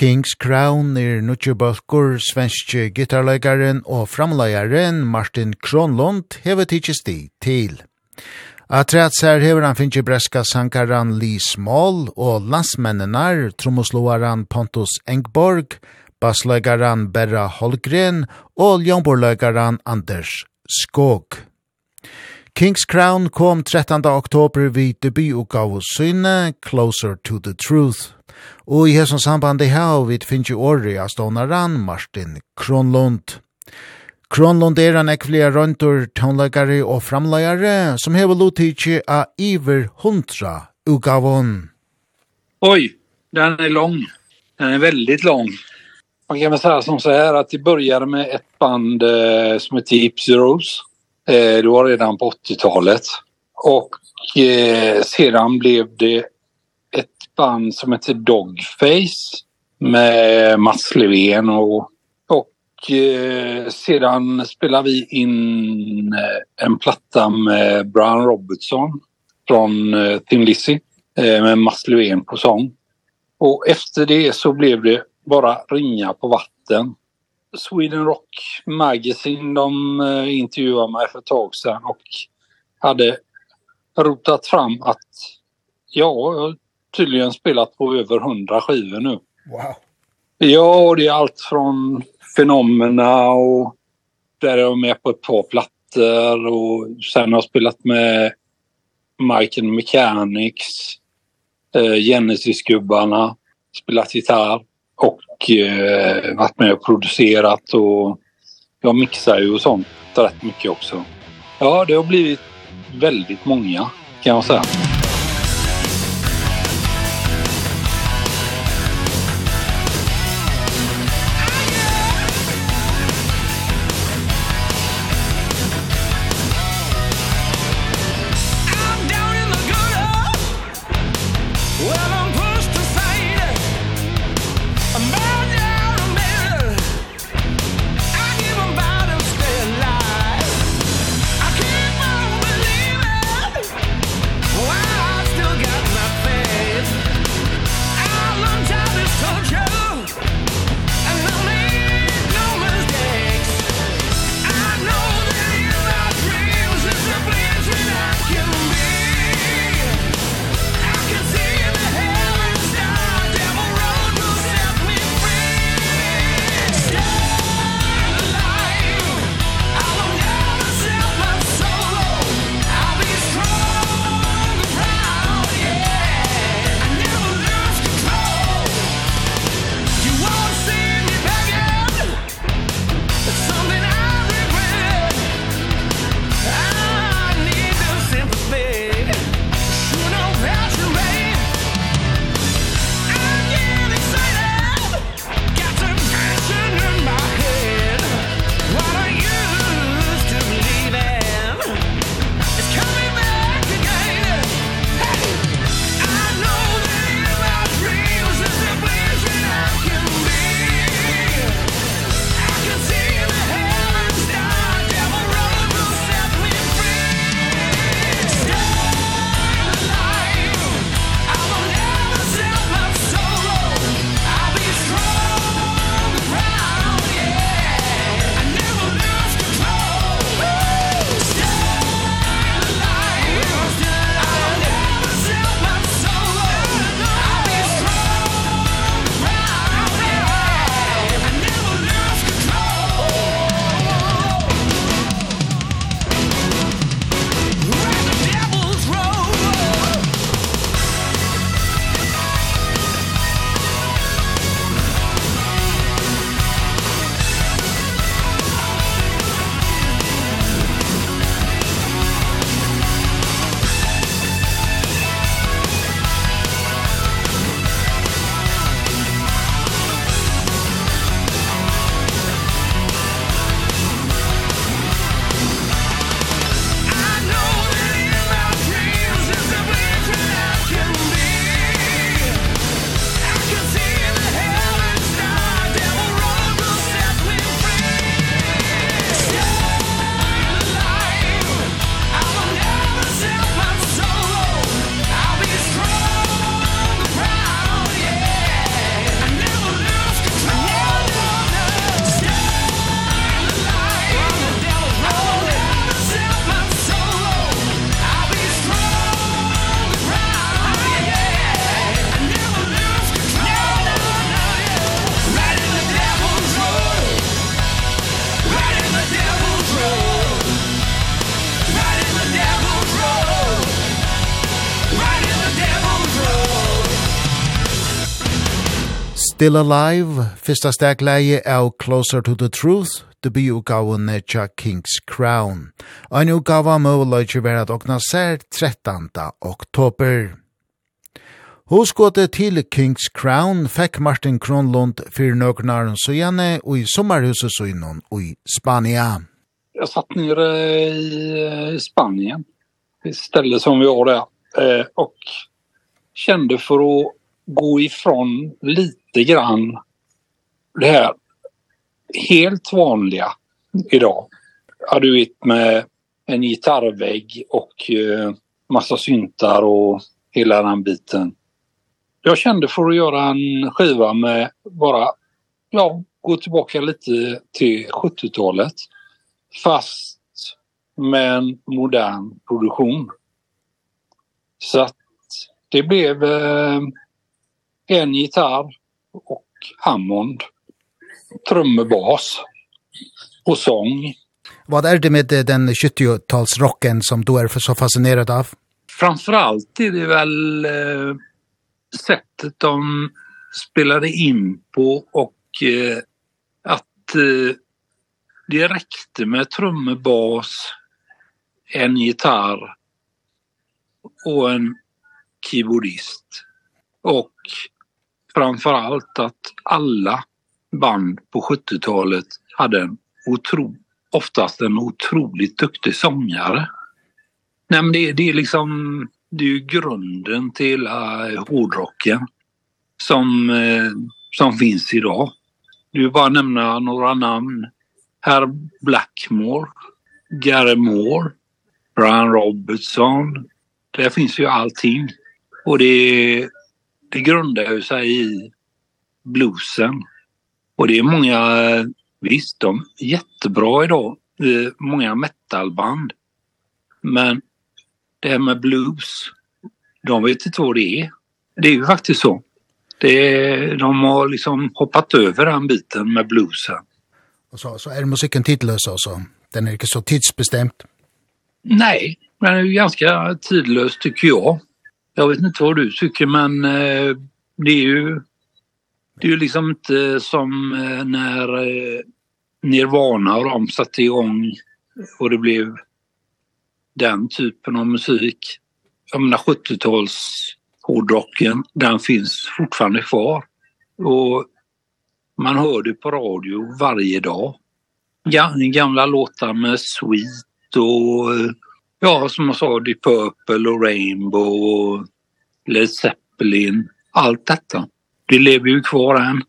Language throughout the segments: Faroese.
Kings Crown er nutje balkur svenske gitarlegaren og framlegaren Martin Kronlund hever tidsist i til. Atræts ser hever han finnje breska sankaran Lee Small og landsmennenar tromosloaran Pontus Engborg, basslegaran Berra Holgren og ljomborlegaran Anders Skog. Kings Crown kom 13. oktober vid debututgave syne Closer to the Truth. Og i hesson samband i hau vi finnes jo året av stånaran Martin Kronlund. Kronlund er en ekvelia røntor, tånleggare og framleggare som hever lotidig av iver hundra utgavon. Oj, den är lång. Den är väldigt lång. Man kan väl säga som så här att det började med ett band eh, som heter Gypsy Rose Eh, det var redan på 80-talet. Och eh, sedan blev det ett band som heter Dogface med Mats Levén och och eh, sedan spelar vi in eh, en platta med Brian Robertson från eh, Thin Lizzy eh, med Mats Levén på sång. Och efter det så blev det bara ringa på vatten Sweden Rock Magazine de uh, intervjuade mig för ett tag sedan och hade rotat fram att ja, jag har tydligen spelat på över 100 skivor nu. Wow. Ja, det är allt från Fenomena och där är jag med på ett par plattor och sen har jag spelat med Mike and Mechanics, eh, Genesis-gubbarna, spelat gitarr och eh, varit med och producerat och jag mixar ju och sånt rätt mycket också. Ja, det har blivit väldigt många kan jag säga. Still Alive, fyrsta stegleie av Closer to the Truth, debutgaven tja King's Crown. Ein utgava møvløyke vera at okna sær 13. oktober. Hoskåte til King's Crown fekk Martin Kronlund fyrir nøknaren sujane og i sommarhuset søgnon og i Spania. Jag satt nere i Spanien, i stället som vi var där, och kände för att gå ifrån lite grann det här helt vanliga idag. Har du vet med en gitarrvägg och eh, massa syntar och hela den biten. Jag kände för att göra en skiva med bara ja, gå tillbaka lite till 70-talet fast med en modern produktion. Så att det blev eh, en gitarr och Hammond, trummebas och sång. Vad är det med den 70-talsrocken som du är så fascinerad av? Framförallt är det väl eh, sättet de spelade in på och eh, att eh, det räckte med trummebas, en gitarr och en keyboardist och framför allt att alla band på 70-talet hade en otro, oftast en otroligt duktig sångare. Nej men det, det är liksom det är ju grunden till uh, hårdrocken som uh, som finns idag. Du bara nämna några namn. Herr Blackmore, Gary Moore, Brian Robertson. Där finns ju allting. Och det är det grundar ju sig i bluesen. Och det är många, visst de är jättebra idag, många metalband. Men det här med blues, de vet inte vad det är. Det är ju faktiskt så. Det, de har liksom hoppat över den biten med bluesen. Och så, så är musiken tidlös också? Den är inte så tidsbestämt? Nej, den är ju ganska tidlös tycker jag. Jag vet inte vad du tycker men eh, det är ju det är ju liksom inte som när Nirvana har satte igång och det blev den typen av musik. Jag menar 70-tals hårdrocken, den finns fortfarande kvar. Och man hör det på radio varje dag. Gamla låtar med Sweet och ja, som man sa, Deep Purple och Rainbow och Led Zeppelin. Allt detta. Det lever ju kvar än.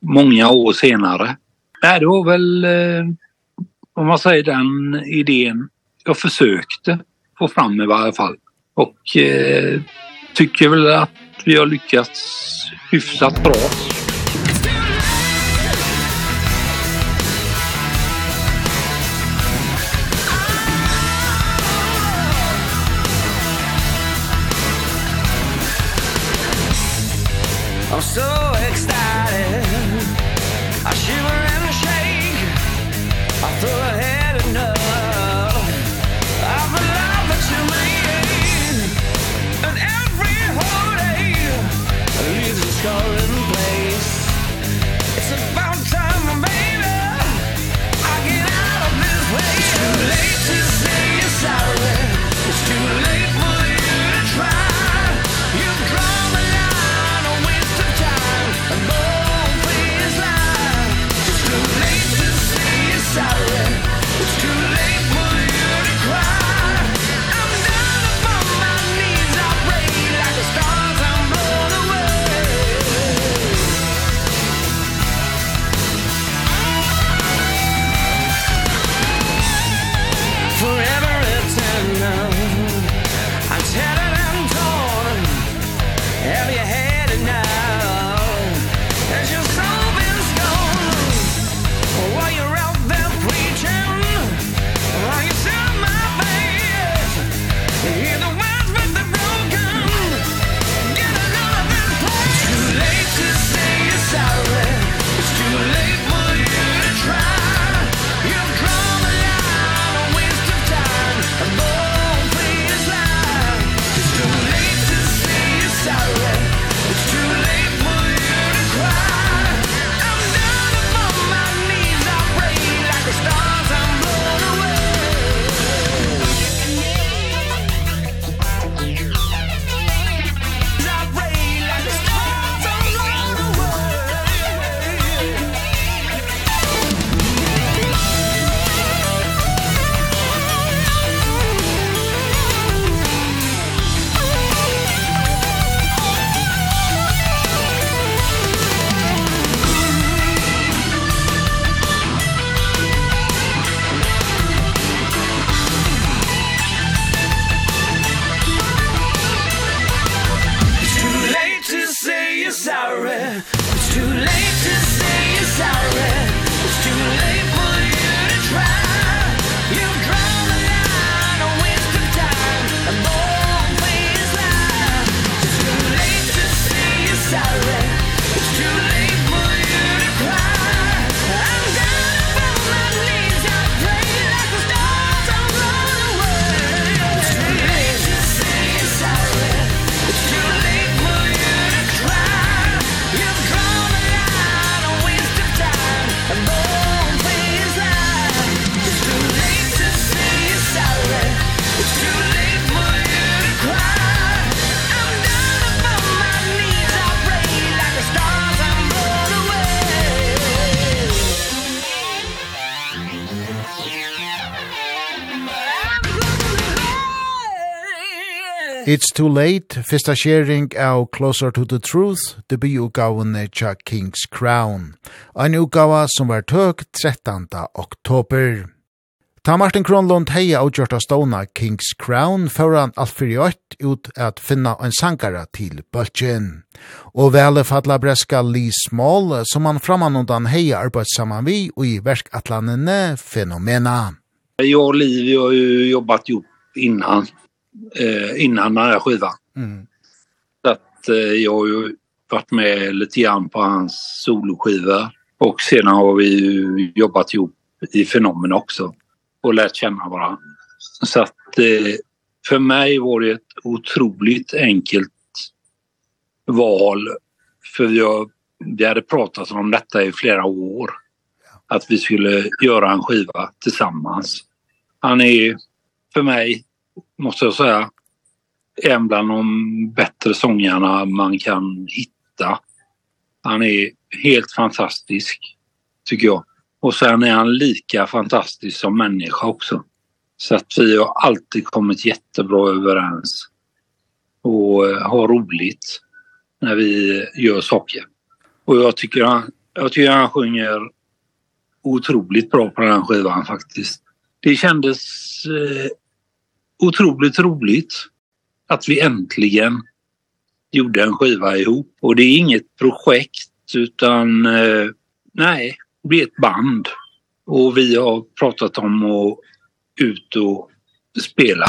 Många år senare. Nej, det var väl, om man säger den idén, jag försökte få fram i varje fall. Och eh, tycker väl att vi har lyckats hyfsat bra. It's Too Late, fyrsta sharing av Closer to the Truth, debututgavene tja King's Crown. En utgava som var tøk 13. oktober. Ta Martin Kronlund heia og av ståna King's Crown foran alt fyrir ått ut at finna en sankara til bøtjen. Og vele fadla breska Lee Small som han framanundan heia arbeidsaman vi og i verkatlanene fenomena. Jag och Liv har ju jobbat ihop innan eh, innan den här skivan. Mm. Så att eh, jag har ju varit med lite grann på hans soloskiva och sedan har vi ju jobbat ihop i fenomen också och lärt känna varandra. Så att eh, för mig var det ett otroligt enkelt val för jag, vi hade pratat om detta i flera år att vi skulle göra en skiva tillsammans. Han är för mig måste jag säga en bland de bättre sångarna man kan hitta. Han är helt fantastisk tycker jag. Och sen är han lika fantastisk som människa också. Så att vi har alltid kommit jättebra överens och har roligt när vi gör saker. Och jag tycker han, jag tycker han sjunger otroligt bra på den här skivan faktiskt. Det kändes otroligt roligt att vi äntligen gjorde en skiva ihop. Och det är inget projekt utan eh, nej, det blir ett band. Och vi har pratat om att ut och spela.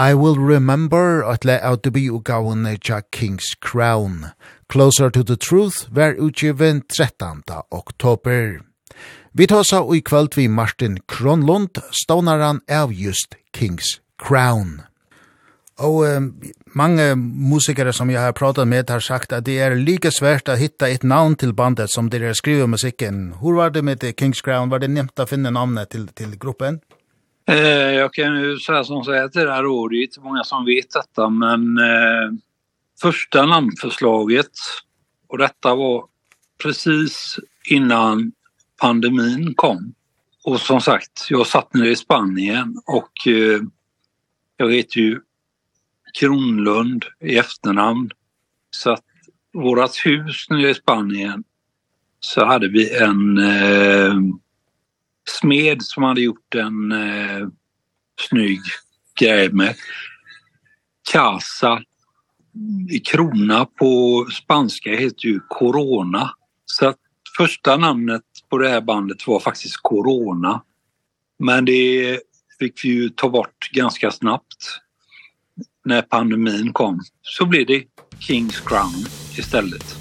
I Will Remember at le out to be ugaun ja King's Crown. Closer to the Truth var utgiven 13. oktober. Vi tåsa og i kveld vi Martin Kronlund, stånaran av just King's Crown. Og um, mange musikere som jeg har pratet med har sagt at det er like svært å hitta et navn til bandet som dere skriver musikken. Hvor var det med det King's Crown? Var det nevnt å finne navnet til, til gruppen? Eh, Jag kan ju säga som så att det här året, det är inte många som vet detta, men eh, första namnförslaget, och detta var precis innan pandemin kom. Och som sagt, jag satt nere i Spanien och eh, jag heter ju Kronlund i efternamn. Så att vårat hus nere i Spanien så hade vi en... Eh, smed som hade gjort en eh, snygg grej med casa krona på spanska heter ju corona. Så att första namnet på det här bandet var faktiskt corona. Men det fick vi ju ta bort ganska snabbt. När pandemin kom så blev det Kings Crown istället.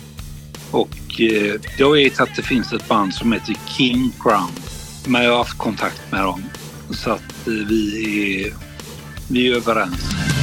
Och eh, jag vet att det finns ett band som heter King Crown man har haft kontakt med dem. Så att vi är, vi är överens.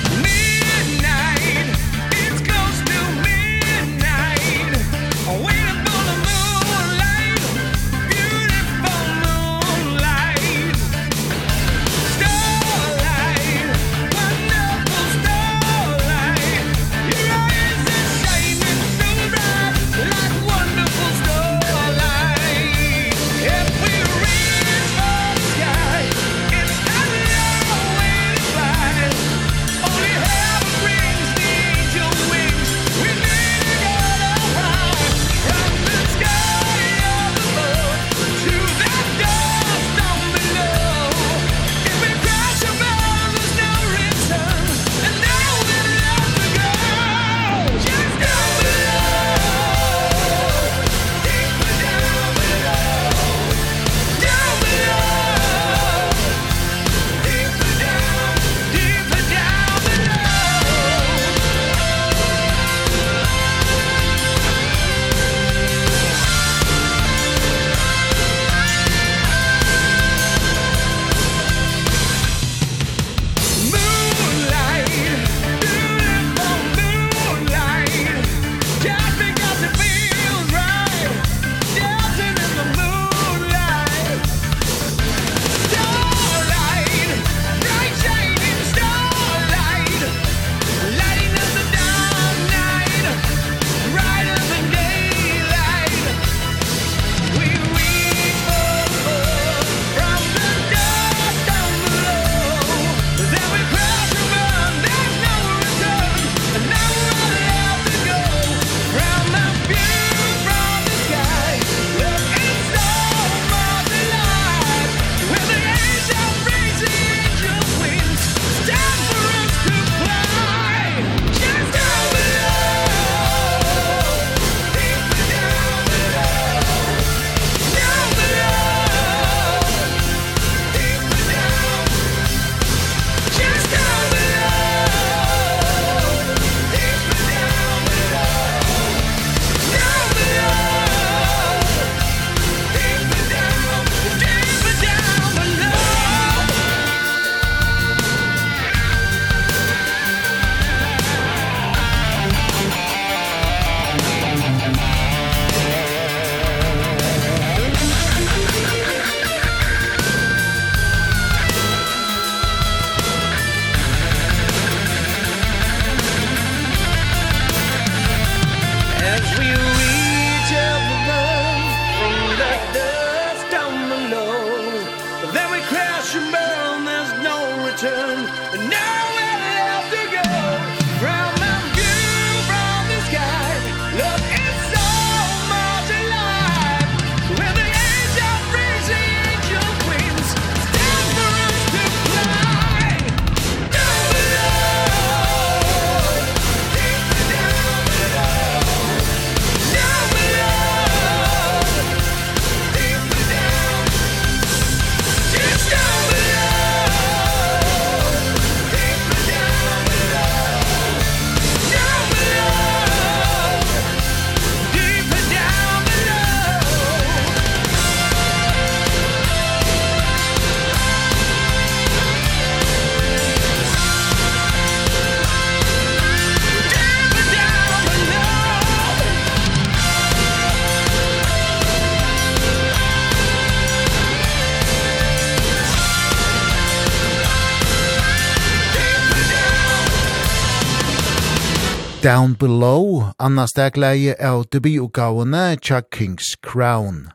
Down Below, Anna Stegleie av debutgavene Tja King's Crown.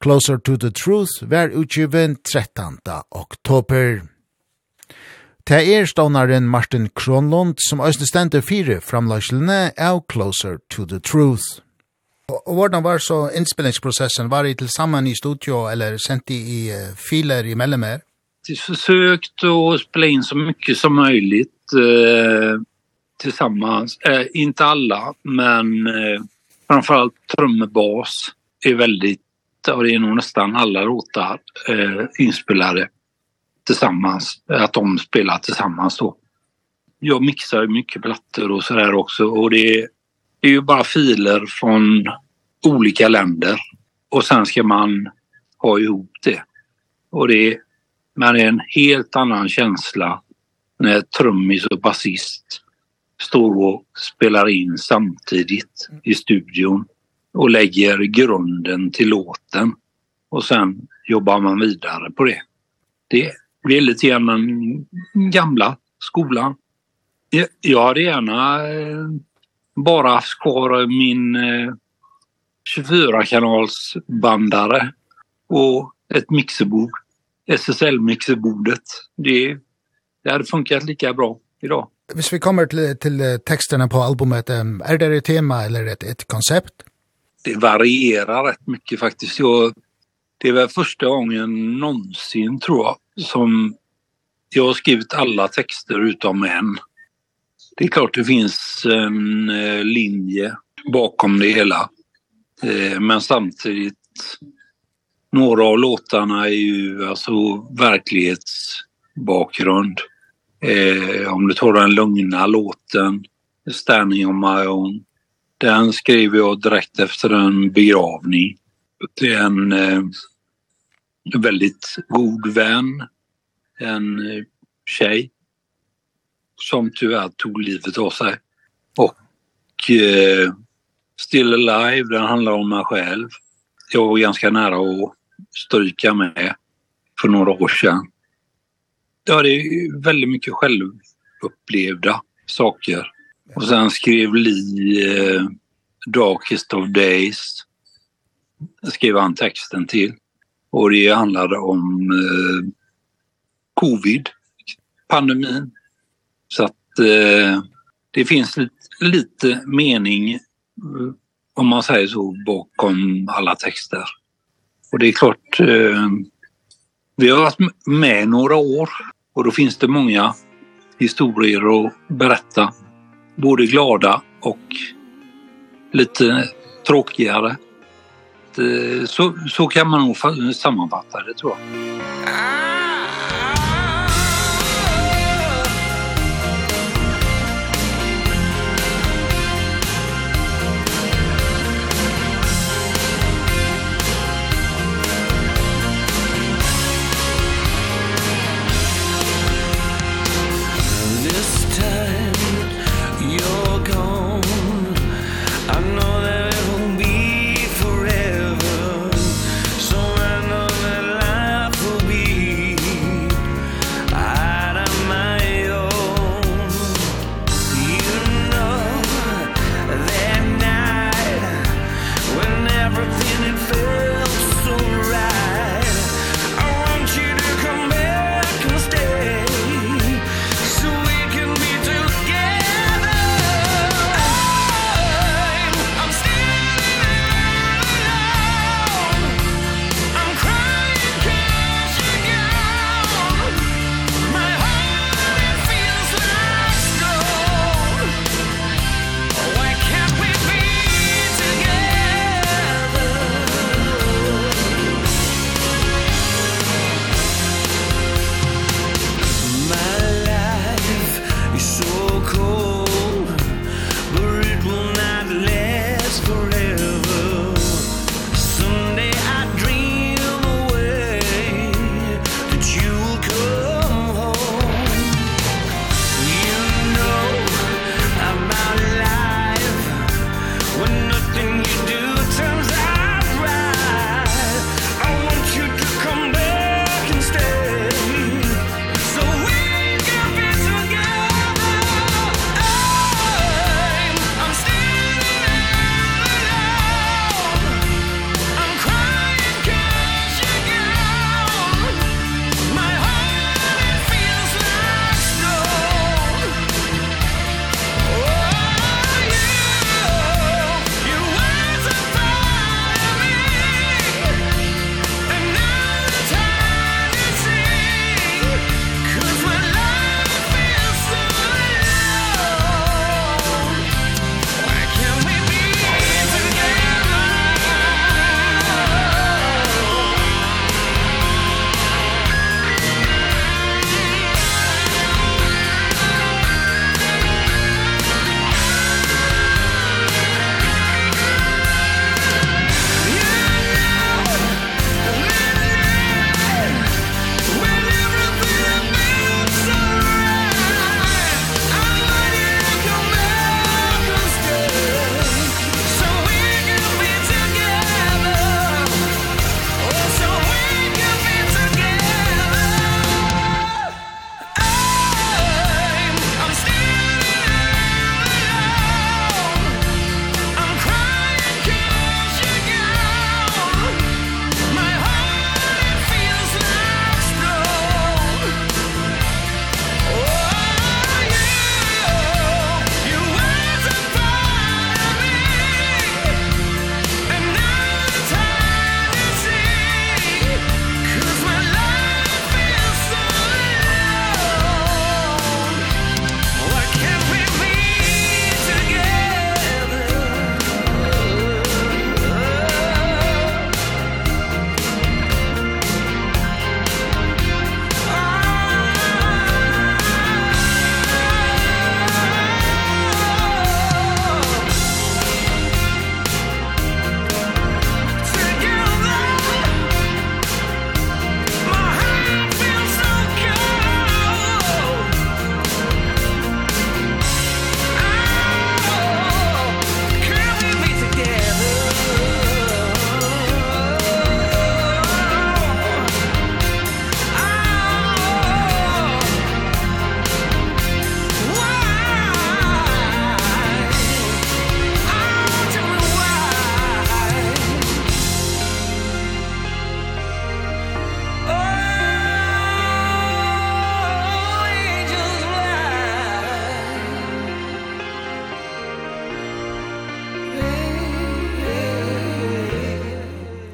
Closer to the Truth var utgiven 13. oktober. Det er stånaren Martin Kronlund som øyne stendte fire framlagslene av Closer to the Truth. Og hvordan var så innspillingsprosessen? Var det til sammen i studio eller sendt i uh, filer i mellemmer? Vi försökte att spela in så mycket som möjligt. Uh tillsammans. Eh, inte alla, men eh, framförallt trummebas är väldigt, och det är nog nästan alla låtar eh, inspelade tillsammans, att de spelar tillsammans då. Jag mixar mycket plattor och sådär också och det är, det är ju bara filer från olika länder och sen ska man ha ihop det. Och det är, man är en helt annan känsla när trummis och basist står och spelar in samtidigt i studion och lägger grunden till låten och sen jobbar man vidare på det. Det blir lite grann den gamla skolan. Jag hade gärna bara haft kvar min 24-kanals bandare och ett mixerbord. SSL-mixerbordet. Det, det hade funkat lika bra i dag. Hvis vi kommer til, til texterna på albumet, är det ett tema eller et, ett koncept? Det varierar rätt mycket faktiskt. Jag, det var första gången någonsin tror jag som jag har skrivit alla texter utom en. Det är klart det finns en linje bakom det hela. Men samtidigt några av låtarna är ju alltså verklighetsbakgrund. Eh, om du tar den lugna låten, Standing on my own, den skrev jag direkt efter en begravning. Det är en eh, väldigt god vän, en eh, tjej som tyvärr tog livet av sig. Och eh, Still Alive, den handlar om mig själv. Jag var ganska nära att stryka med för några år sedan det är väldigt mycket självupplevda saker. Och sen skrev Li eh, Darkest of Days. Skrev han texten till. Och det handlade om eh, covid, pandemin. Så att eh, det finns lite, lite mening om man säger så bakom alla texter. Och det är klart eh, Vi har varit med några år och då finns det många historier att berätta. Både glada och lite tråkigare. Så, så kan man nog sammanfatta det tror jag.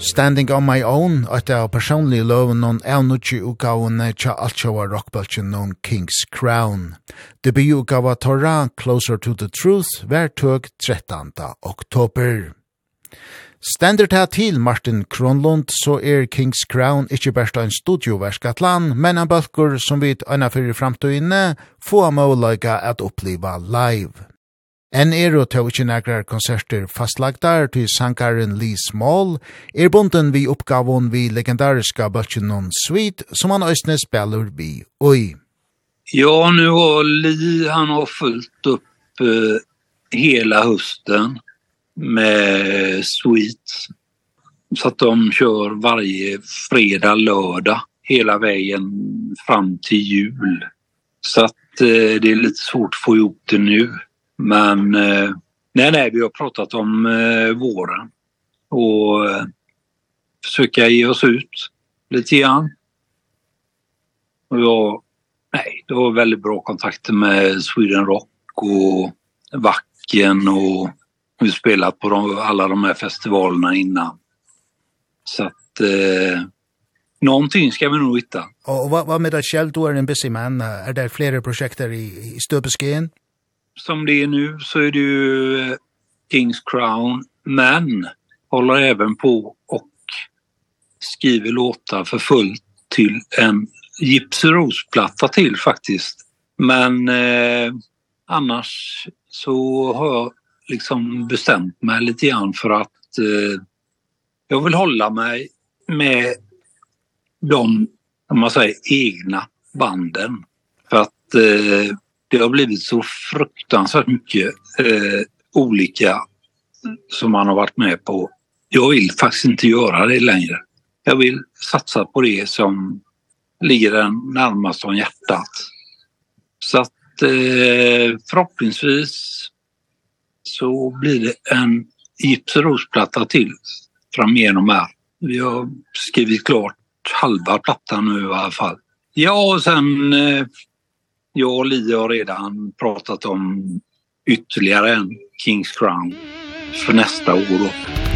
Standing on my own, at av personlige loven noen av nutje utgavene tja altsjåa rockbøltjen noen King's Crown. Debututgava Torra, Closer to the Truth, hver tøk 13. oktober. Standard her til Martin Kronlund, så er King's Crown ikkje best ein studioversk atlan, men en bølgur som vit anna fyrir framtøyne, få målaga at oppliva live. En er og tog ikke nægrar konserter fastlagdar til sankaren Lee Small, er bunden vi oppgavon vi legendariska bøtjenon Sweet, som han òsne spiller vi oi. Ja, nu har Lee, han har fulgt upp uh, hela hösten med Sweet. Så att de kör varje fredag, lördag, hela vägen fram till jul. Så att uh, det är lite svårt att få ihop det nu. Men eh, nej, nej, vi har pratat om eh, våren och eh, försöka ge oss ut lite grann. Och jag, nej, det var väldigt bra kontakter med Sweden Rock och Vacken och vi spelat på de, alla de här festivalerna innan. Så att eh, någonting ska vi nog hitta. Och vad, vad med dig själv, du är en busy man. Är det flera projekt i, i Stöpesken? som det är nu så är det ju Kings Crown men håller även på och skriver låtar för fullt till en Gypsy Rose-platta till faktiskt. Men eh, annars så har jag liksom bestämt mig lite grann för att eh, jag vill hålla mig med de om man säger egna banden för att eh, det har blivit så fruktansvärt mycket eh, olika som man har varit med på. Jag vill faktiskt inte göra det längre. Jag vill satsa på det som ligger den närmast om hjärtat. Så att eh, förhoppningsvis så blir det en gipsrosplatta till framigenom här. Vi har skrivit klart halva plattan nu i alla fall. Ja, och sen eh, jag och Li har redan pratat om ytterligare en Kings Crown för nästa år.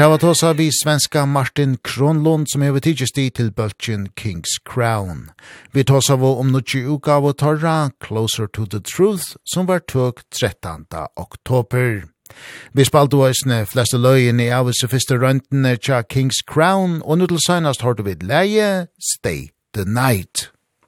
hava tosa vi svenska Martin Kronlund som hever i til bøltjen King's Crown. Vi tosa vå om nutje uka av torra Closer to the Truth som var tøk 13. oktober. Vi spalte oisne fleste løyen i av oss første røntene tja King's Crown og nu til seinast hårdu vi leie Stay the Night.